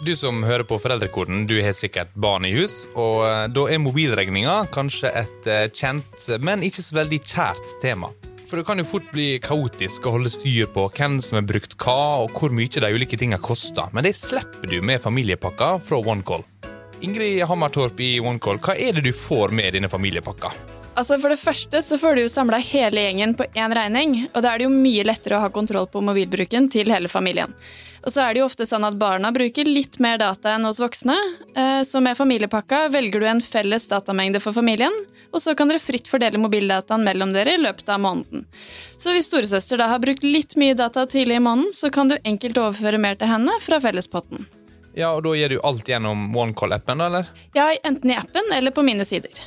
Du som hører på Foreldrekoden, du har sikkert barn i hus, og eh, da er mobilregninga kanskje et eh, kjent, men ikke så veldig kjært tema. For det kan jo fort bli kaotisk å holde styr på hvem som har brukt hva, og hvor mye de ulike tinga koster, men det slipper du med familiepakka fra OneCall. Ingrid Hammertorp i OneCall, hva er det du får med denne familiepakka? Altså For det første så får du jo samla hele gjengen på én regning, og da er det jo mye lettere å ha kontroll på mobilbruken til hele familien. Og så er det jo ofte sånn at barna bruker litt mer data enn hos voksne, eh, så med familiepakka velger du en felles datamengde for familien, og så kan dere fritt fordele mobildataen mellom dere i løpet av måneden. Så hvis storesøster da har brukt litt mye data tidlig i måneden, så kan du enkelt overføre mer til henne fra fellespotten. Ja, og da gir du alt gjennom OneCall-appen, da, eller? Ja, enten i appen eller på mine sider.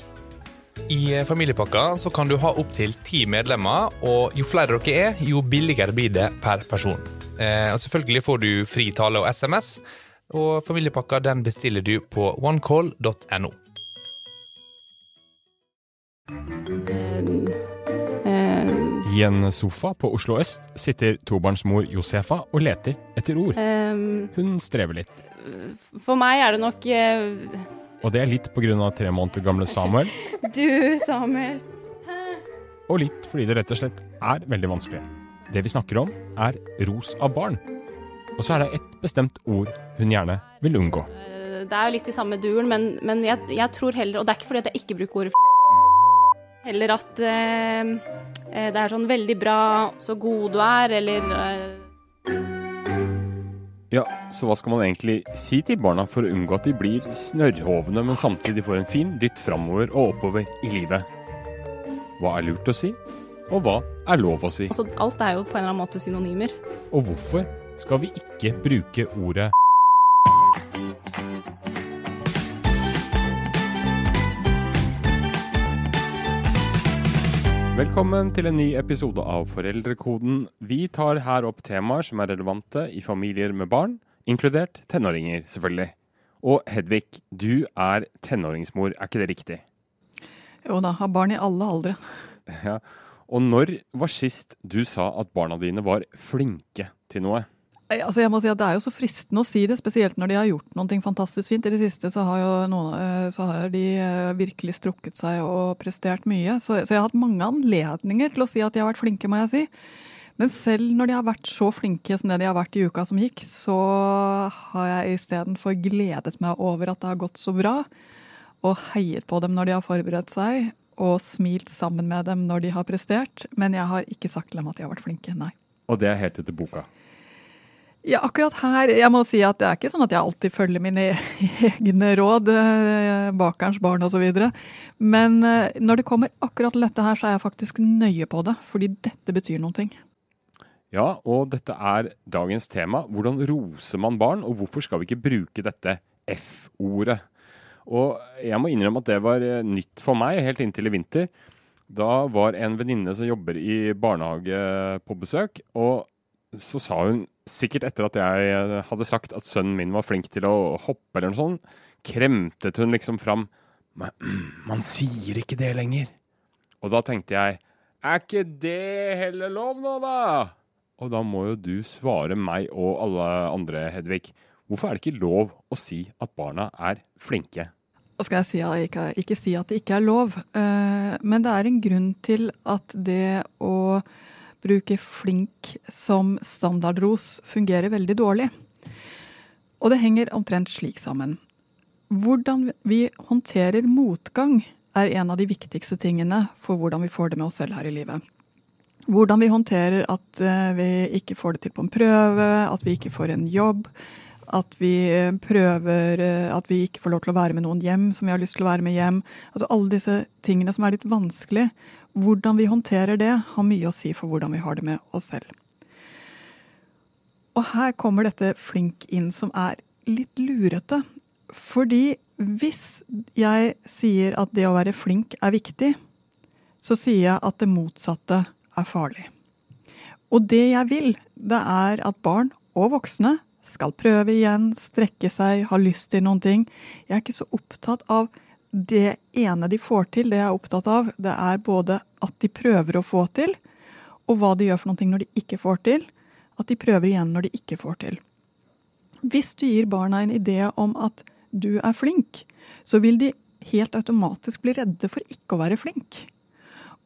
I eh, familiepakka så kan du ha opptil ti medlemmer, og jo flere dere er, jo billigere blir det per person. Eh, og selvfølgelig får du fri tale og SMS, og familiepakka den bestiller du på onecall.no. I en sofa på Oslo øst sitter tobarnsmor Josefa og leter etter ord. Ehm, Hun strever litt. for meg er det nok eh, Og det er litt pga. tre måneder gamle Samuel, du, Samuel. og litt fordi det rett og slett er veldig vanskelig. Det vi snakker om, er ros av barn. Og så er det ett bestemt ord hun gjerne vil unngå. Eh, Det er jo litt i samme duren, men, men jeg, jeg tror heller Og det er ikke fordi at jeg ikke bruker ordet Heller at eh, eh, det er sånn veldig bra, så god du er, eller eh, Ja, så hva skal man egentlig si til barna for å unngå at de blir snørrhovne, men samtidig får en fin dytt framover og oppover i livet? Hva er lurt å si, og hva er lov å si? altså, Alt er jo på en eller annen måte synonymer. Og hvorfor skal vi ikke bruke ordet Velkommen til en ny episode av Foreldrekoden. Vi tar her opp temaer som er relevante i familier med barn, inkludert tenåringer, selvfølgelig. Og Hedvig, du er tenåringsmor, er ikke det riktig? Jo da, har barn i alle aldre. Ja. Og når var sist du sa at barna dine var flinke til noe? Altså jeg må si at Det er jo så fristende å si det, spesielt når de har gjort noe fantastisk fint. I det siste så har jo noen, eh, så har de eh, virkelig strukket seg og prestert mye. Så, så jeg har hatt mange anledninger til å si at de har vært flinke, må jeg si. Men selv når de har vært så flinke som det de har vært i uka som gikk, så har jeg istedenfor gledet meg over at det har gått så bra, og heiet på dem når de har forberedt seg, og smilt sammen med dem når de har prestert. Men jeg har ikke sagt til dem at de har vært flinke, nei. Og det er helt etter boka. Ja, akkurat her, jeg må si at det er ikke sånn at jeg alltid følger mine egne råd, eh, bakerens barn osv. Men eh, når det kommer akkurat til dette her, så er jeg faktisk nøye på det, fordi dette betyr noen ting. Ja, og dette er dagens tema. Hvordan roser man barn, og hvorfor skal vi ikke bruke dette F-ordet? Og jeg må innrømme at det var eh, nytt for meg helt inntil i vinter. Da var en venninne som jobber i barnehage på besøk, og så sa hun, sikkert etter at jeg eh, hadde sagt at sønnen min var flink til å hoppe eller noe sånt, kremtet hun liksom fram Men man sier ikke det lenger. Og da tenkte jeg, er ikke det heller lov nå, da? Og da må jo du svare meg og alle andre, Hedvig. Hvorfor er det ikke lov å si at barna er flinke? Og skal jeg si jeg ikke, ikke si at det ikke er lov, eh, men det er en grunn til at det å bruke flink som standardros fungerer veldig dårlig. Og det henger omtrent slik sammen. Hvordan vi håndterer motgang er en av de viktigste tingene for hvordan vi får det med oss selv her i livet. Hvordan vi håndterer at eh, vi ikke får det til på en prøve, at vi ikke får en jobb, at vi eh, prøver eh, At vi ikke får lov til å være med noen hjem som vi har lyst til å være med hjem. Altså alle disse tingene som er litt vanskelig. Hvordan vi håndterer det, har mye å si for hvordan vi har det med oss selv. Og her kommer dette flink inn, som er litt lurete. Fordi hvis jeg sier at det å være flink er viktig, så sier jeg at det motsatte er farlig. Og det jeg vil, det er at barn og voksne skal prøve igjen, strekke seg, ha lyst til noen ting. Jeg er ikke så opptatt av det ene de får til. Det jeg er opptatt av, det er både at de prøver å få til, og hva de gjør for noe når de ikke får til. At de prøver igjen når de ikke får til. Hvis du gir barna en idé om at du er flink, så vil de helt automatisk bli redde for ikke å være flink.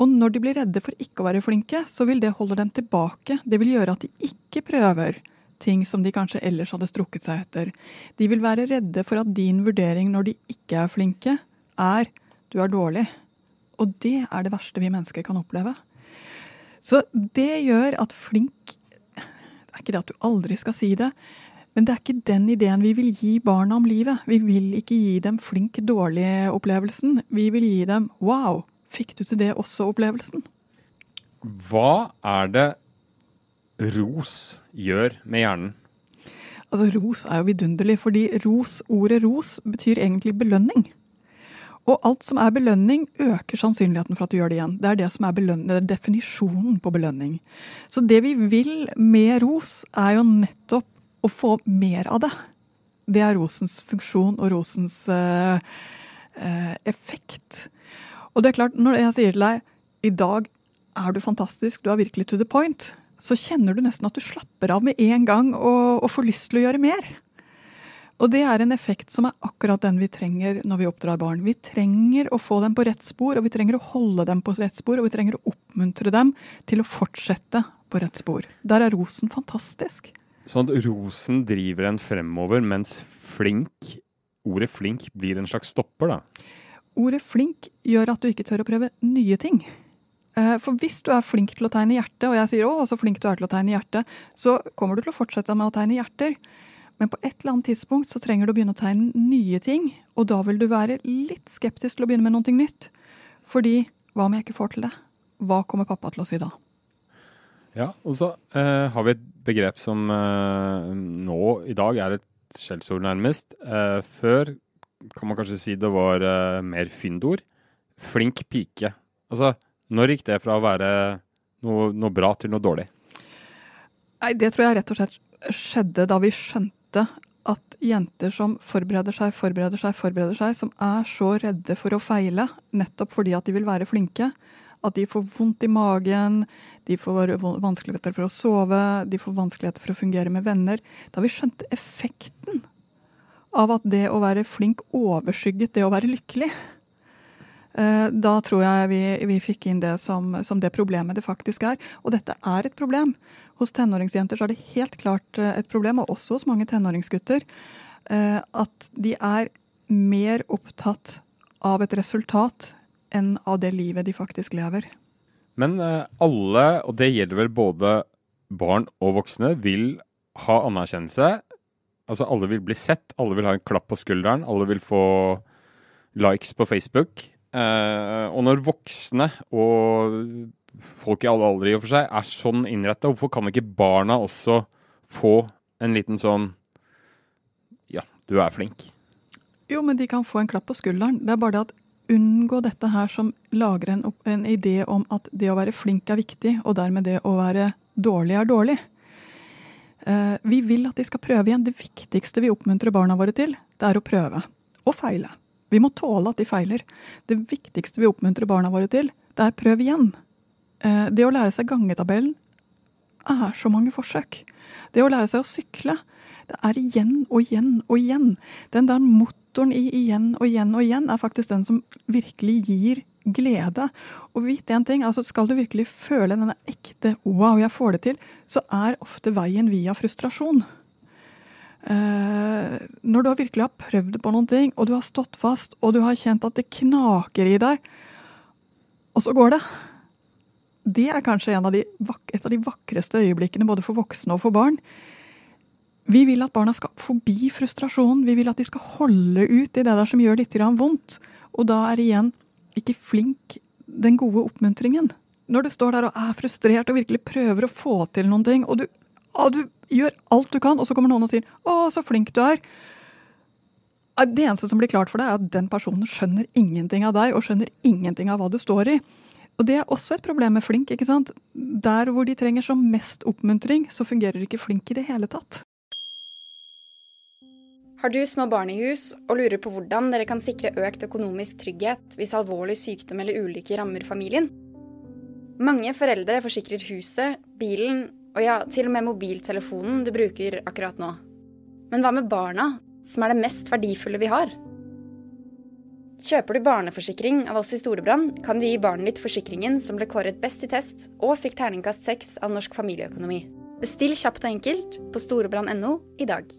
Og når de blir redde for ikke å være flinke, så vil det holde dem tilbake. Det vil gjøre at de ikke prøver ting som de kanskje ellers hadde strukket seg etter. De vil være redde for at din vurdering når de ikke er flinke, er du er dårlig. Og det er det verste vi mennesker kan oppleve. Så det gjør at flink Det er ikke det at du aldri skal si det, men det er ikke den ideen vi vil gi barna om livet. Vi vil ikke gi dem flink dårlig-opplevelsen. Vi vil gi dem wow, fikk du til det også-opplevelsen. Hva er det ros gjør med hjernen? Altså, Ros er jo vidunderlig, fordi ros, ordet ros betyr egentlig belønning. Og alt som er belønning, øker sannsynligheten for at du gjør det igjen. Det er det som er, det er definisjonen på belønning. Så det vi vil med ros, er jo nettopp å få mer av det. Det er rosens funksjon og rosens uh, uh, effekt. Og det er klart, når jeg sier til deg i dag er du fantastisk, du er virkelig to the point, så kjenner du nesten at du slapper av med en gang og, og får lyst til å gjøre mer. Og det er en effekt som er akkurat den vi trenger når vi oppdrar barn. Vi trenger å få dem på rett spor, og vi trenger å holde dem på rett spor, og vi trenger å oppmuntre dem til å fortsette på rett spor. Der er rosen fantastisk. Sånn at rosen driver en fremover, mens flink, ordet flink blir en slags stopper, da? Ordet flink gjør at du ikke tør å prøve nye ting. Eh, for hvis du er flink til å tegne hjerte, og jeg sier 'å, så flink du er til å tegne hjerte', så kommer du til å fortsette med å tegne hjerter. Men på et eller annet tidspunkt så trenger du å begynne å tegne nye ting. Og da vil du være litt skeptisk til å begynne med noe nytt. Fordi hva om jeg ikke får til det? Hva kommer pappa til å si da? Ja, og så eh, har vi et begrep som eh, nå i dag er et skjellsord, nærmest. Eh, før kan man kanskje si det var mer fyndord. Flink pike. Altså, når gikk det fra å være noe, noe bra til noe dårlig? Nei, Det tror jeg rett og slett skjedde da vi skjønte at jenter som forbereder seg, forbereder seg, forbereder seg, som er så redde for å feile, nettopp fordi at de vil være flinke, at de får vondt i magen, de får vanskeligheter for å sove, de får vanskeligheter for å fungere med venner. Da vi skjønte effekten av at det å være flink overskygget det å være lykkelig. Eh, da tror jeg vi, vi fikk inn det som, som, det problemet det faktisk er. Og dette er et problem. Hos tenåringsjenter så er det helt klart eh, et problem, og også hos mange tenåringsgutter, eh, at de er mer opptatt av et resultat enn av det livet de faktisk lever. Men alle, og det gjelder vel både barn og voksne, vil ha anerkjennelse. Altså alle vil bli sett, alle vil ha en klapp på skulderen, alle vil få likes på Facebook. Eh, og når voksne og folk i alle aldre i og for seg er sånn innretta, hvorfor kan ikke barna også få en liten sånn Ja, du er flink. Jo, men de kan få en klapp på skulderen. Det er bare det at unngå dette her som lager en, en, idé om at det å være flink er viktig, og dermed det å være dårlig er dårlig. Uh, vi vil at de skal prøve igjen. Det viktigste vi oppmuntrer barna våre til, det er å prøve. Og feile. Vi må tåle at de feiler. Det viktigste vi oppmuntrer barna våre til, det er prøv igjen. Uh, det å lære seg gangetabellen er så mange forsøk. Det å lære seg å sykle, det er igjen og igjen og igjen. Den der motoren i igjen og igjen og igjen er faktisk den som virkelig gir glede. Og vit én ting, altså Skal du virkelig føle denne ekte 'wow, jeg får det til', så er ofte veien via frustrasjon. Uh, når du virkelig har prøvd på noen ting, og du har stått fast, og du har kjent at det knaker i deg, og så går det. Det er kanskje av de, et av de vakreste øyeblikkene både for voksne og for barn. Vi vil at barna skal forbi frustrasjonen. Vi vil at de skal holde ut i det der som gjør litt vondt. Og da er igjen ikke flink den gode oppmuntringen. Når du står der og er frustrert og virkelig prøver å få til noen ting, og du Å, du gjør alt du kan, og så kommer noen og sier 'Å, så flink du er'. Det eneste som blir klart for deg, er at den personen skjønner ingenting av deg, og skjønner ingenting av hva du står i. Og det er også et problem med flink. ikke sant? Der hvor de trenger som mest oppmuntring, så fungerer ikke flink i det hele tatt. Har du små barn i hus og lurer på hvordan dere kan sikre økt økonomisk trygghet hvis alvorlig sykdom eller ulykke rammer familien? Mange foreldre forsikrer huset, bilen og ja, til og med mobiltelefonen du bruker akkurat nå. Men hva med barna, som er det mest verdifulle vi har? Kjøper du barneforsikring av oss i Storebrand, kan du gi barnet ditt forsikringen som ble kåret best i test og fikk terningkast seks av Norsk familieøkonomi. Bestill kjapt og enkelt på storebrand.no i dag.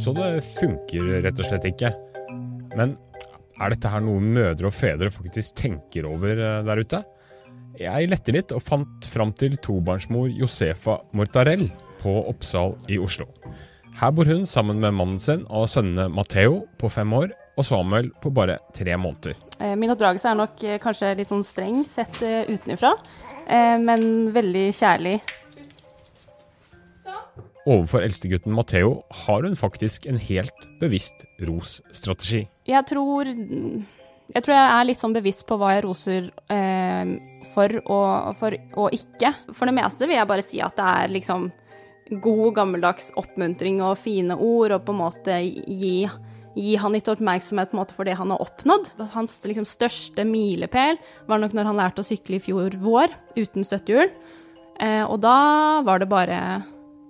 Så det funker rett og slett ikke. Men er dette her noe mødre og fedre faktisk tenker over eh, der ute? Jeg lette litt og fant fram til tobarnsmor Josefa Mortarell på Oppsal i Oslo. Her bor hun sammen med mannen sin og sønnene Matheo på fem år og Samuel på bare tre måneder. Eh, Min oppdragelse er nok eh, kanskje litt sånn streng sett utenfra, men veldig kjærlig. Overfor eldstegutten Matheo har hun faktisk en helt bevisst ros-strategi. Jeg tror jeg tror jeg er litt sånn bevisst på hva jeg roser eh, for, og, for og ikke. For det meste vil jeg bare si at det er liksom god, gammeldags oppmuntring og fine ord, og på en måte gi, gi han litt oppmerksomhet måte for det han har oppnådd. Hans liksom, største milepæl var nok når han lærte å sykle i fjor vår uten støttehjul. Eh, og da var det bare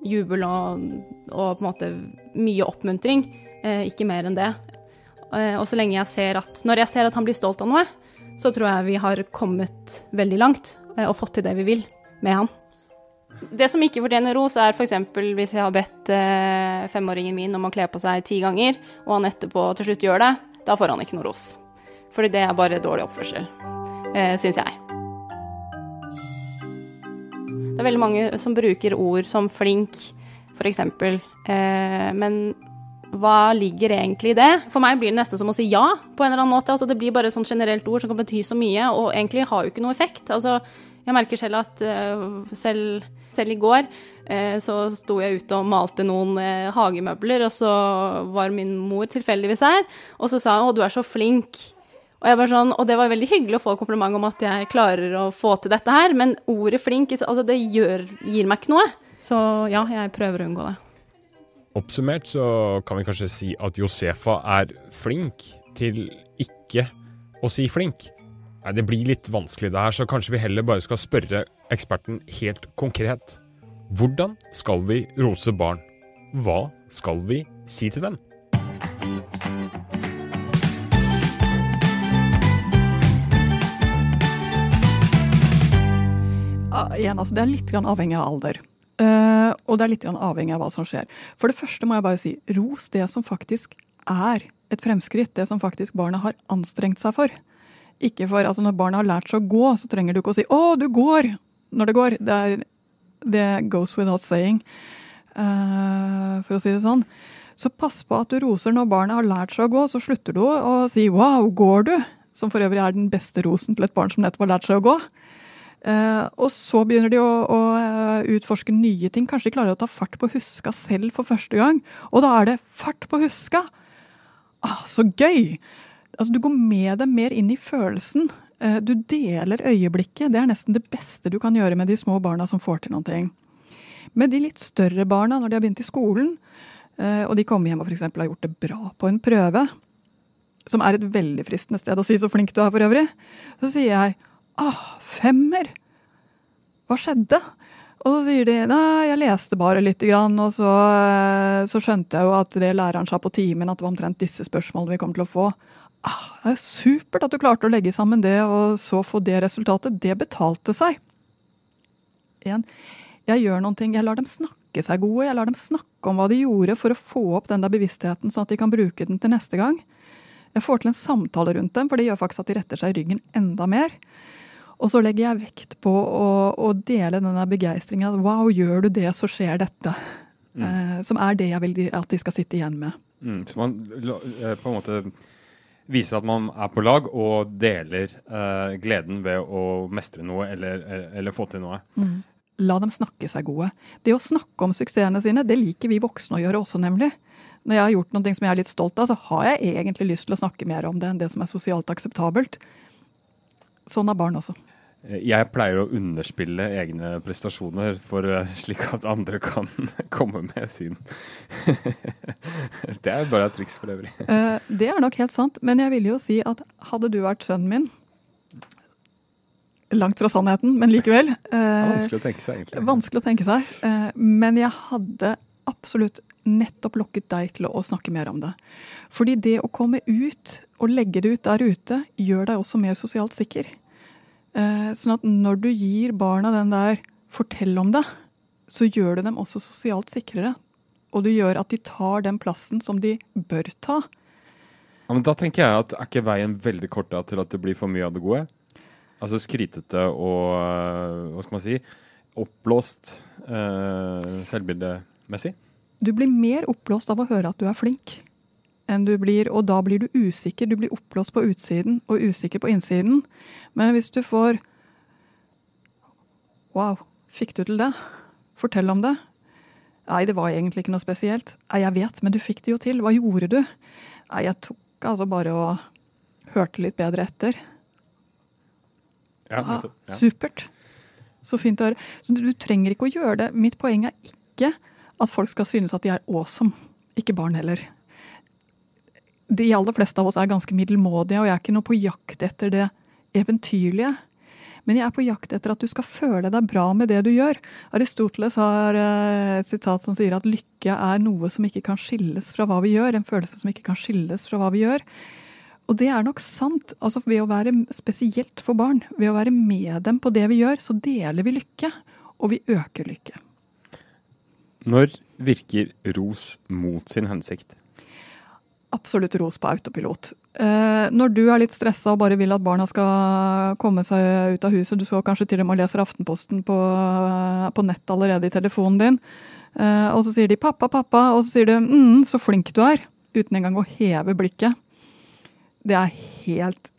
jubel og, og på en måte mye oppmuntring, eh, ikke mer enn det. Eh, og så lenge jeg ser at Når jeg ser at han blir stolt av noe, så tror jeg vi har kommet veldig langt eh, og fått til det vi vil med han. Det som ikke fortjener ros, er f.eks. hvis jeg har bedt eh, femåringen min om å kle på seg ti ganger, og han etterpå til slutt gjør det, da får han ikke noe ros. Fordi det er bare dårlig oppførsel, eh, syns jeg. Det er veldig mange som bruker ord som flink, f.eks., eh, men hva ligger egentlig i det? For meg blir det nesten som å si ja, på en eller annen måte. Altså, det blir bare et sånt generelt ord som kan bety så mye, og egentlig har jo ikke noe effekt. Altså, jeg merker selv at uh, selv, selv, i går uh, så sto jeg ute og malte noen uh, hagemøbler, og så var min mor tilfeldigvis her, og så sa hun 'Å, du er så flink'. Og, jeg var sånn, og det var veldig hyggelig å få kompliment om at jeg klarer å få til dette her, men ordet 'flink' altså, det gjør, gir meg ikke noe. Så ja, jeg prøver å unngå det. Oppsummert så kan vi kanskje si at Josefa er flink til ikke å si flink. Nei, det blir litt vanskelig det her, så kanskje vi heller bare skal spørre eksperten helt konkret. Hvordan skal vi rose barn? Hva skal vi si til dem? Igjen, altså, det er litt avhengig av alder. Uh, og det er litt avhengig av hva som skjer. For det første må jeg bare si ros det som faktisk er et fremskritt. Det som faktisk barna har anstrengt seg for. Ikke for, altså Når barna har lært seg å gå, så trenger du ikke å si 'Å, du går!' når det går. Det, er, det goes without saying, uh, for å si det sånn. Så pass på at du roser når barna har lært seg å gå. Så slutter du å si 'wow, går du?' Som for øvrig er den beste rosen til et barn som nettopp har lært seg å gå. Uh, og så begynner de å, å uh, utforske nye ting. Kanskje de klarer å ta fart på huska selv for første gang. Og da er det fart på huska! Ah, så gøy! Altså, du går med dem mer inn i følelsen. Uh, du deler øyeblikket. Det er nesten det beste du kan gjøre med de små barna som får til noe. Med de litt større barna, når de har begynt i skolen, og de kommer hjem og f.eks. har gjort det bra på en prøve, som er et veldig fristende sted å si 'så flink du er' for øvrig, så sier jeg Ah, femmer! Hva skjedde? Og så sier de nei, jeg leste bare lite grann, og så, så, skjønte jeg jo at det læreren sa på timen, at det var omtrent disse spørsmålene vi kom til å få. Ah, det er supert at du klarte å legge sammen det, og så få det resultatet. Det betalte seg. Igjen, jeg gjør noen ting. Jeg lar dem snakke seg gode. Jeg lar dem snakke om hva de gjorde for å få opp den der bevisstheten, sånn at de kan bruke den til neste gang. Jeg får til en samtale rundt dem, for det gjør faktisk at de retter seg i ryggen enda mer. Og så legger jeg vekt på å, å dele denne begeistringen. At wow, gjør du det, så skjer dette. Mm. Eh, som er det jeg vil at de skal sitte igjen med. Mm, så man på en måte viser at man er på lag og deler eh, gleden ved å mestre noe eller, eller få til noe. Mm. La dem snakke seg gode. Det å snakke om suksessene sine, det liker vi voksne å gjøre også, nemlig. Når jeg har gjort noe som jeg er litt stolt av, så har jeg egentlig lyst til å snakke mer om det enn det som er sosialt akseptabelt. Sånn er barn også. Jeg pleier å underspille egne prestasjoner for uh, slik at andre kan komme med sin. det er bare et triks for øvrig. Uh, det er nok helt sant, men jeg ville jo si at hadde du vært sønnen min Langt fra sannheten, men likevel. Uh, vanskelig å tenke seg, egentlig. Vanskelig å tenke seg. men jeg hadde absolutt nettopp lokket deg til å snakke mer om det. Fordi det å komme ut og legge det ut der ute, gjør deg også mer sosialt sikker. Eh, sånn at når du gir barna den der 'fortell om det', så gjør du dem også sosialt sikrere. Og du gjør at de tar den plassen som de bør ta. Ja, men Da tenker jeg at er ikke veien veldig kort da, til at det blir for mye av det gode? Altså skrytete og eh, hva skal man si oppblåst eh, selvbildemessig? Du blir mer oppblåst av å høre at du er flink enn du blir, og da blir du usikker. Du blir oppblåst på utsiden og usikker på innsiden. Men hvis du får Wow, fikk du til det? Fortell om det. Nei, det var egentlig ikke noe spesielt. Nei, jeg vet, men du fikk det jo til. Hva gjorde du? Nei, jeg tok altså bare og hørte litt bedre etter. Ja, nettopp. Ja. Supert. Så fint å høre. Så du, du trenger ikke å gjøre det. Mitt poeng er ikke at folk skal synes at de er awesome. Ikke barn heller de aller fleste av oss er ganske middelmådige, og jeg er ikke noe på jakt etter det eventyrlige. Men jeg er på jakt etter at du skal føle deg bra med det du gjør. Aristoteles har eh, et sitat som sier at lykke er noe som ikke kan skilles fra hva vi gjør. En følelse som ikke kan skilles fra hva vi gjør. Og det er nok sant. Altså Ved å være spesielt for barn, ved å være med dem på det vi gjør, så deler vi lykke. Og vi øker lykke. Når virker ros mot sin hensikt? Absolutt ros på autopilot. Eh, når du er litt stressa og bare vil at barna skal komme seg ut av huset, du skal kanskje til og med lese Aftenposten på, på nett allerede i telefonen din, eh, og så sier de 'pappa, pappa', og så sier du 'mm, så flink du er', uten engang å heve blikket. Det er helt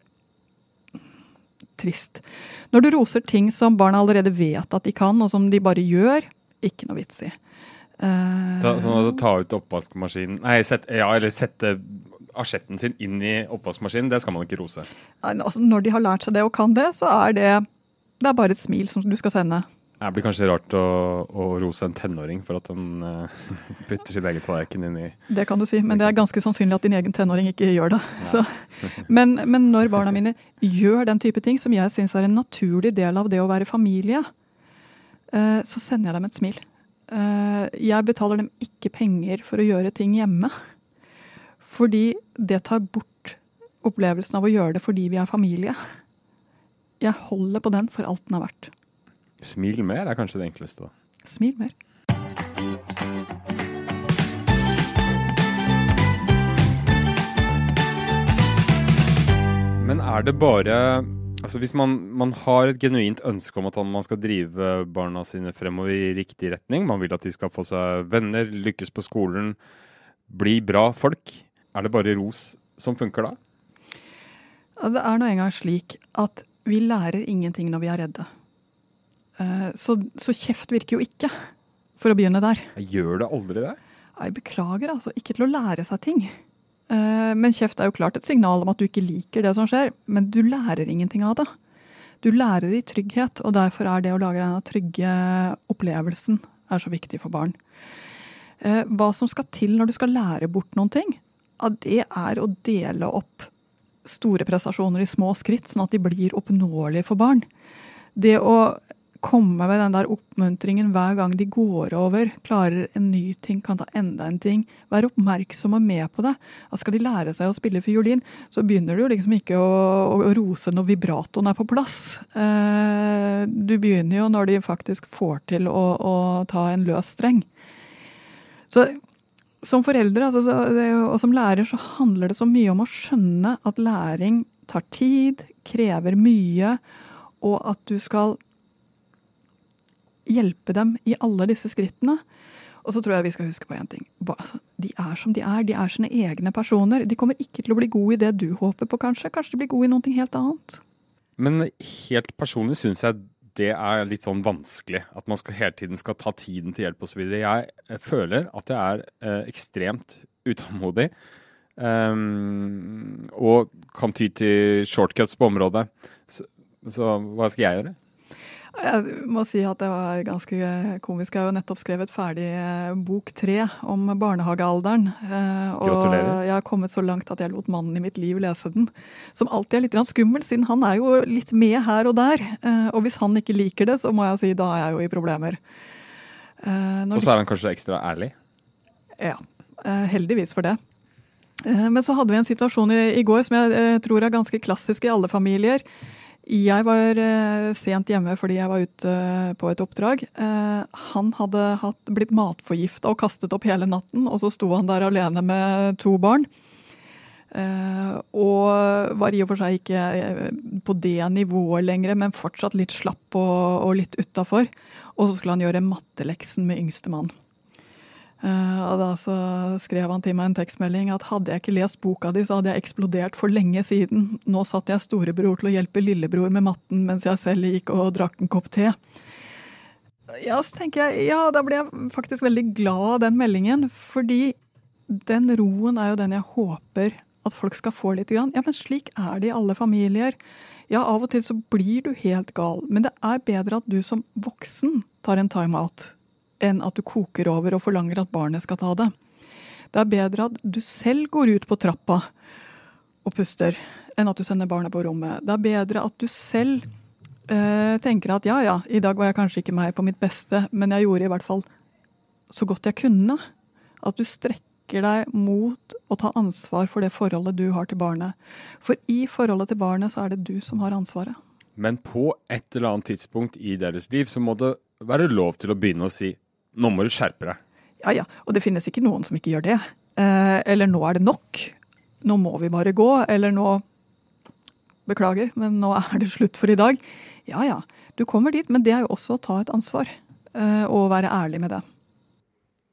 trist. Når du roser ting som barna allerede vet at de kan, og som de bare gjør, ikke noe vits i. Ta, sånn at du ta ut oppvaskmaskinen Nei, set, ja, eller sette asjetten sin inn i oppvaskmaskinen, det skal man ikke rose. Altså, når de har lært seg det og kan det, så er det, det er bare et smil som du skal sende. Det blir kanskje rart å, å rose en tenåring for at den uh, putter sin egen tallerken inn i Det kan du si, men det er ganske sannsynlig at din egen tenåring ikke gjør det. Men, men, når barna mine gjør den type ting, som jeg syns er en naturlig del av det å være familie, uh, så sender jeg dem et smil. Eh, jeg betaler dem ikke penger for å gjøre ting hjemme. Fordi det tar bort opplevelsen av å gjøre det fordi vi er familie. Jeg holder på den for alt den har vært. Smil mer er kanskje det enkleste, da. Smil mer. Men er det bare Altså Hvis man, man, har et genuint ønske om at man skal drive barna sine fremover i riktig retning, man vil at de skal få seg venner, lykkes på skolen, bli bra folk, er det bare ros som funker da? Det er nå engang slik at vi lærer ingenting når vi er redde. Eh, så, så kjeft virker jo ikke, for å begynne der. Gjør det aldri det? Jeg beklager, altså. Ikke til å lære seg ting. Eh, men kjeft er jo klart et signal om at du ikke liker det som skjer, men du lærer ingenting av det. Du lærer i trygghet, og derfor er det å lage denne trygge opplevelsen er så viktig for barn. Eh, hva som skal til når du skal lære bort noen ting, det er å dele opp store prestasjoner i små skritt, sånn at de blir oppnåelige for barn. Det å komme med den der oppmuntringen hver gang de går over, klarer en ny ting, kan ta enda en ting. Være oppmerksom og med på det. Da skal de lære seg å spille fiolin, så begynner du jo liksom ikke å, å rose når vibratoen er på plass. Eh, du begynner jo når de faktisk får til å, å ta en løs streng. Så som foreldre altså, og som lærer så handler det så mye om å skjønne at læring tar tid, krever mye, og at du skal hjelpe dem i alle disse skrittene. Og så tror jeg vi skal huske på én ting. Altså, de er som de er. De er sine egne personer. De kommer ikke til å bli gode i det du håper på, kanskje. Kanskje de blir gode i noe helt annet. Men helt personlig syns jeg det er litt sånn vanskelig. At man skal, hele tiden skal ta tiden til hjelp osv. Jeg føler at jeg er eh, ekstremt utålmodig. Um, og kan ty til shortcuts på området. Så, så hva skal jeg gjøre? Jeg må si at det var ganske komisk. Jeg har jo nettopp skrevet ferdig eh, bok tre om barnehagealderen. Eh, og Gratulerer. jeg har kommet så langt at jeg lot mannen i mitt liv lese den. Som alltid er litt skummel, siden han er jo litt med her og der. Eh, og hvis han ikke liker det, så må jeg si da er jeg jo i problemer. Og så er han kanskje ekstra ærlig? Ja. Heldigvis for det. Men så hadde vi en situasjon i går som jeg tror er ganske klassisk i alle familier. Jeg var eh, sent hjemme fordi jeg var ute eh, på et oppdrag. Eh, han hadde hatt, blitt matforgifta og kastet opp hele natten, og så sto han der alene med to barn. og var i og for seg ikke på det nivået lenger, men fortsatt litt slapp og, og litt utafor. Og så skulle han gjøre matteleksen med yngstemann. Uh, og da så skrev han til meg en tekstmelding at hadde jeg ikke lest boka di, så hadde jeg eksplodert for lenge siden. Nå satt jeg storebror til å hjelpe lillebror med matten mens jeg selv gikk og drakk en kopp te. Ja, så tenker jeg, ja, da ble jeg faktisk veldig glad av den meldingen. Fordi den roen er jo den jeg håper at folk skal få litt. Grann. Ja, men slik er det i alle familier. Ja, av og til så blir du helt gal, men det er bedre at du som voksen tar en timeout enn at du koker over og forlanger at barnet skal ta det. Det er bedre at du selv går ut på trappa og puster, enn at du sender barnet på rommet. Det er bedre at du selv eh, tenker at ja ja, i dag var jeg kanskje ikke meg på mitt beste, men jeg gjorde i hvert fall så godt jeg kunne. At du strekker deg mot å ta ansvar for det forholdet du har til barnet. For i forholdet til barnet så er det du som har ansvaret. Men på et eller annet tidspunkt i deres liv så må det være lov til å begynne å si nå må du skjerpe deg. Ja ja, og det finnes ikke noen som ikke gjør det. Eh, eller nå er det nok. Nå må vi bare gå. Eller nå Beklager, men nå er det slutt for i dag. Ja ja, du kommer dit, men det er jo også å ta et ansvar. Eh, og være ærlig med det.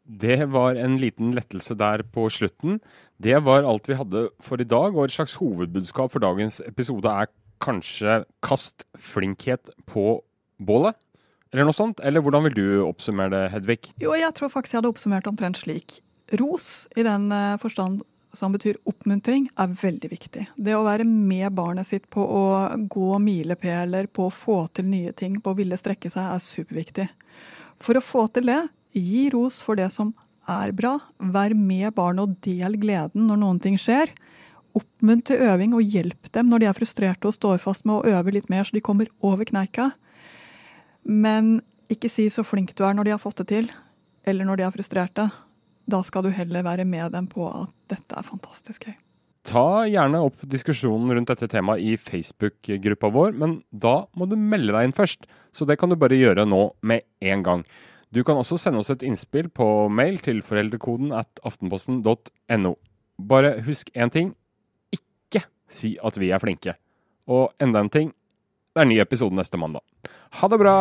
Det var en liten lettelse der på slutten. Det var alt vi hadde for i dag, og et slags hovedbudskap for dagens episode er kanskje kast flinkhet på bålet. Eller noe sånt? Eller hvordan vil du oppsummere det, Hedvig? Jo, jeg tror faktisk jeg hadde oppsummert omtrent slik. Ros, i den eh, forstand som betyr oppmuntring, er veldig viktig. Det å være med barnet sitt på å gå milepæler, på å få til nye ting, på å ville strekke seg, er superviktig. For å få til det, gi ros for det som er bra. Vær med barnet og del gleden når noen ting skjer. Oppmuntre øving og hjelp dem når de er frustrerte og står fast med å øve litt mer så de kommer over kneika. Men ikke si så flink du er når de har fått det til, eller når de er frustrerte. Da skal du heller være med dem på at dette er fantastisk gøy. Ta gjerne opp diskusjonen rundt dette temaet i Facebook-gruppa vår, men da må du melde deg inn først. Så det kan du bare gjøre nå med en gang. Du kan også sende oss et innspill på mail til foreldrekoden at aftenposten.no. Bare husk én ting. Ikke si at vi er flinke. Og enda en ting. Det er ny episode neste mandag. Ha det bra!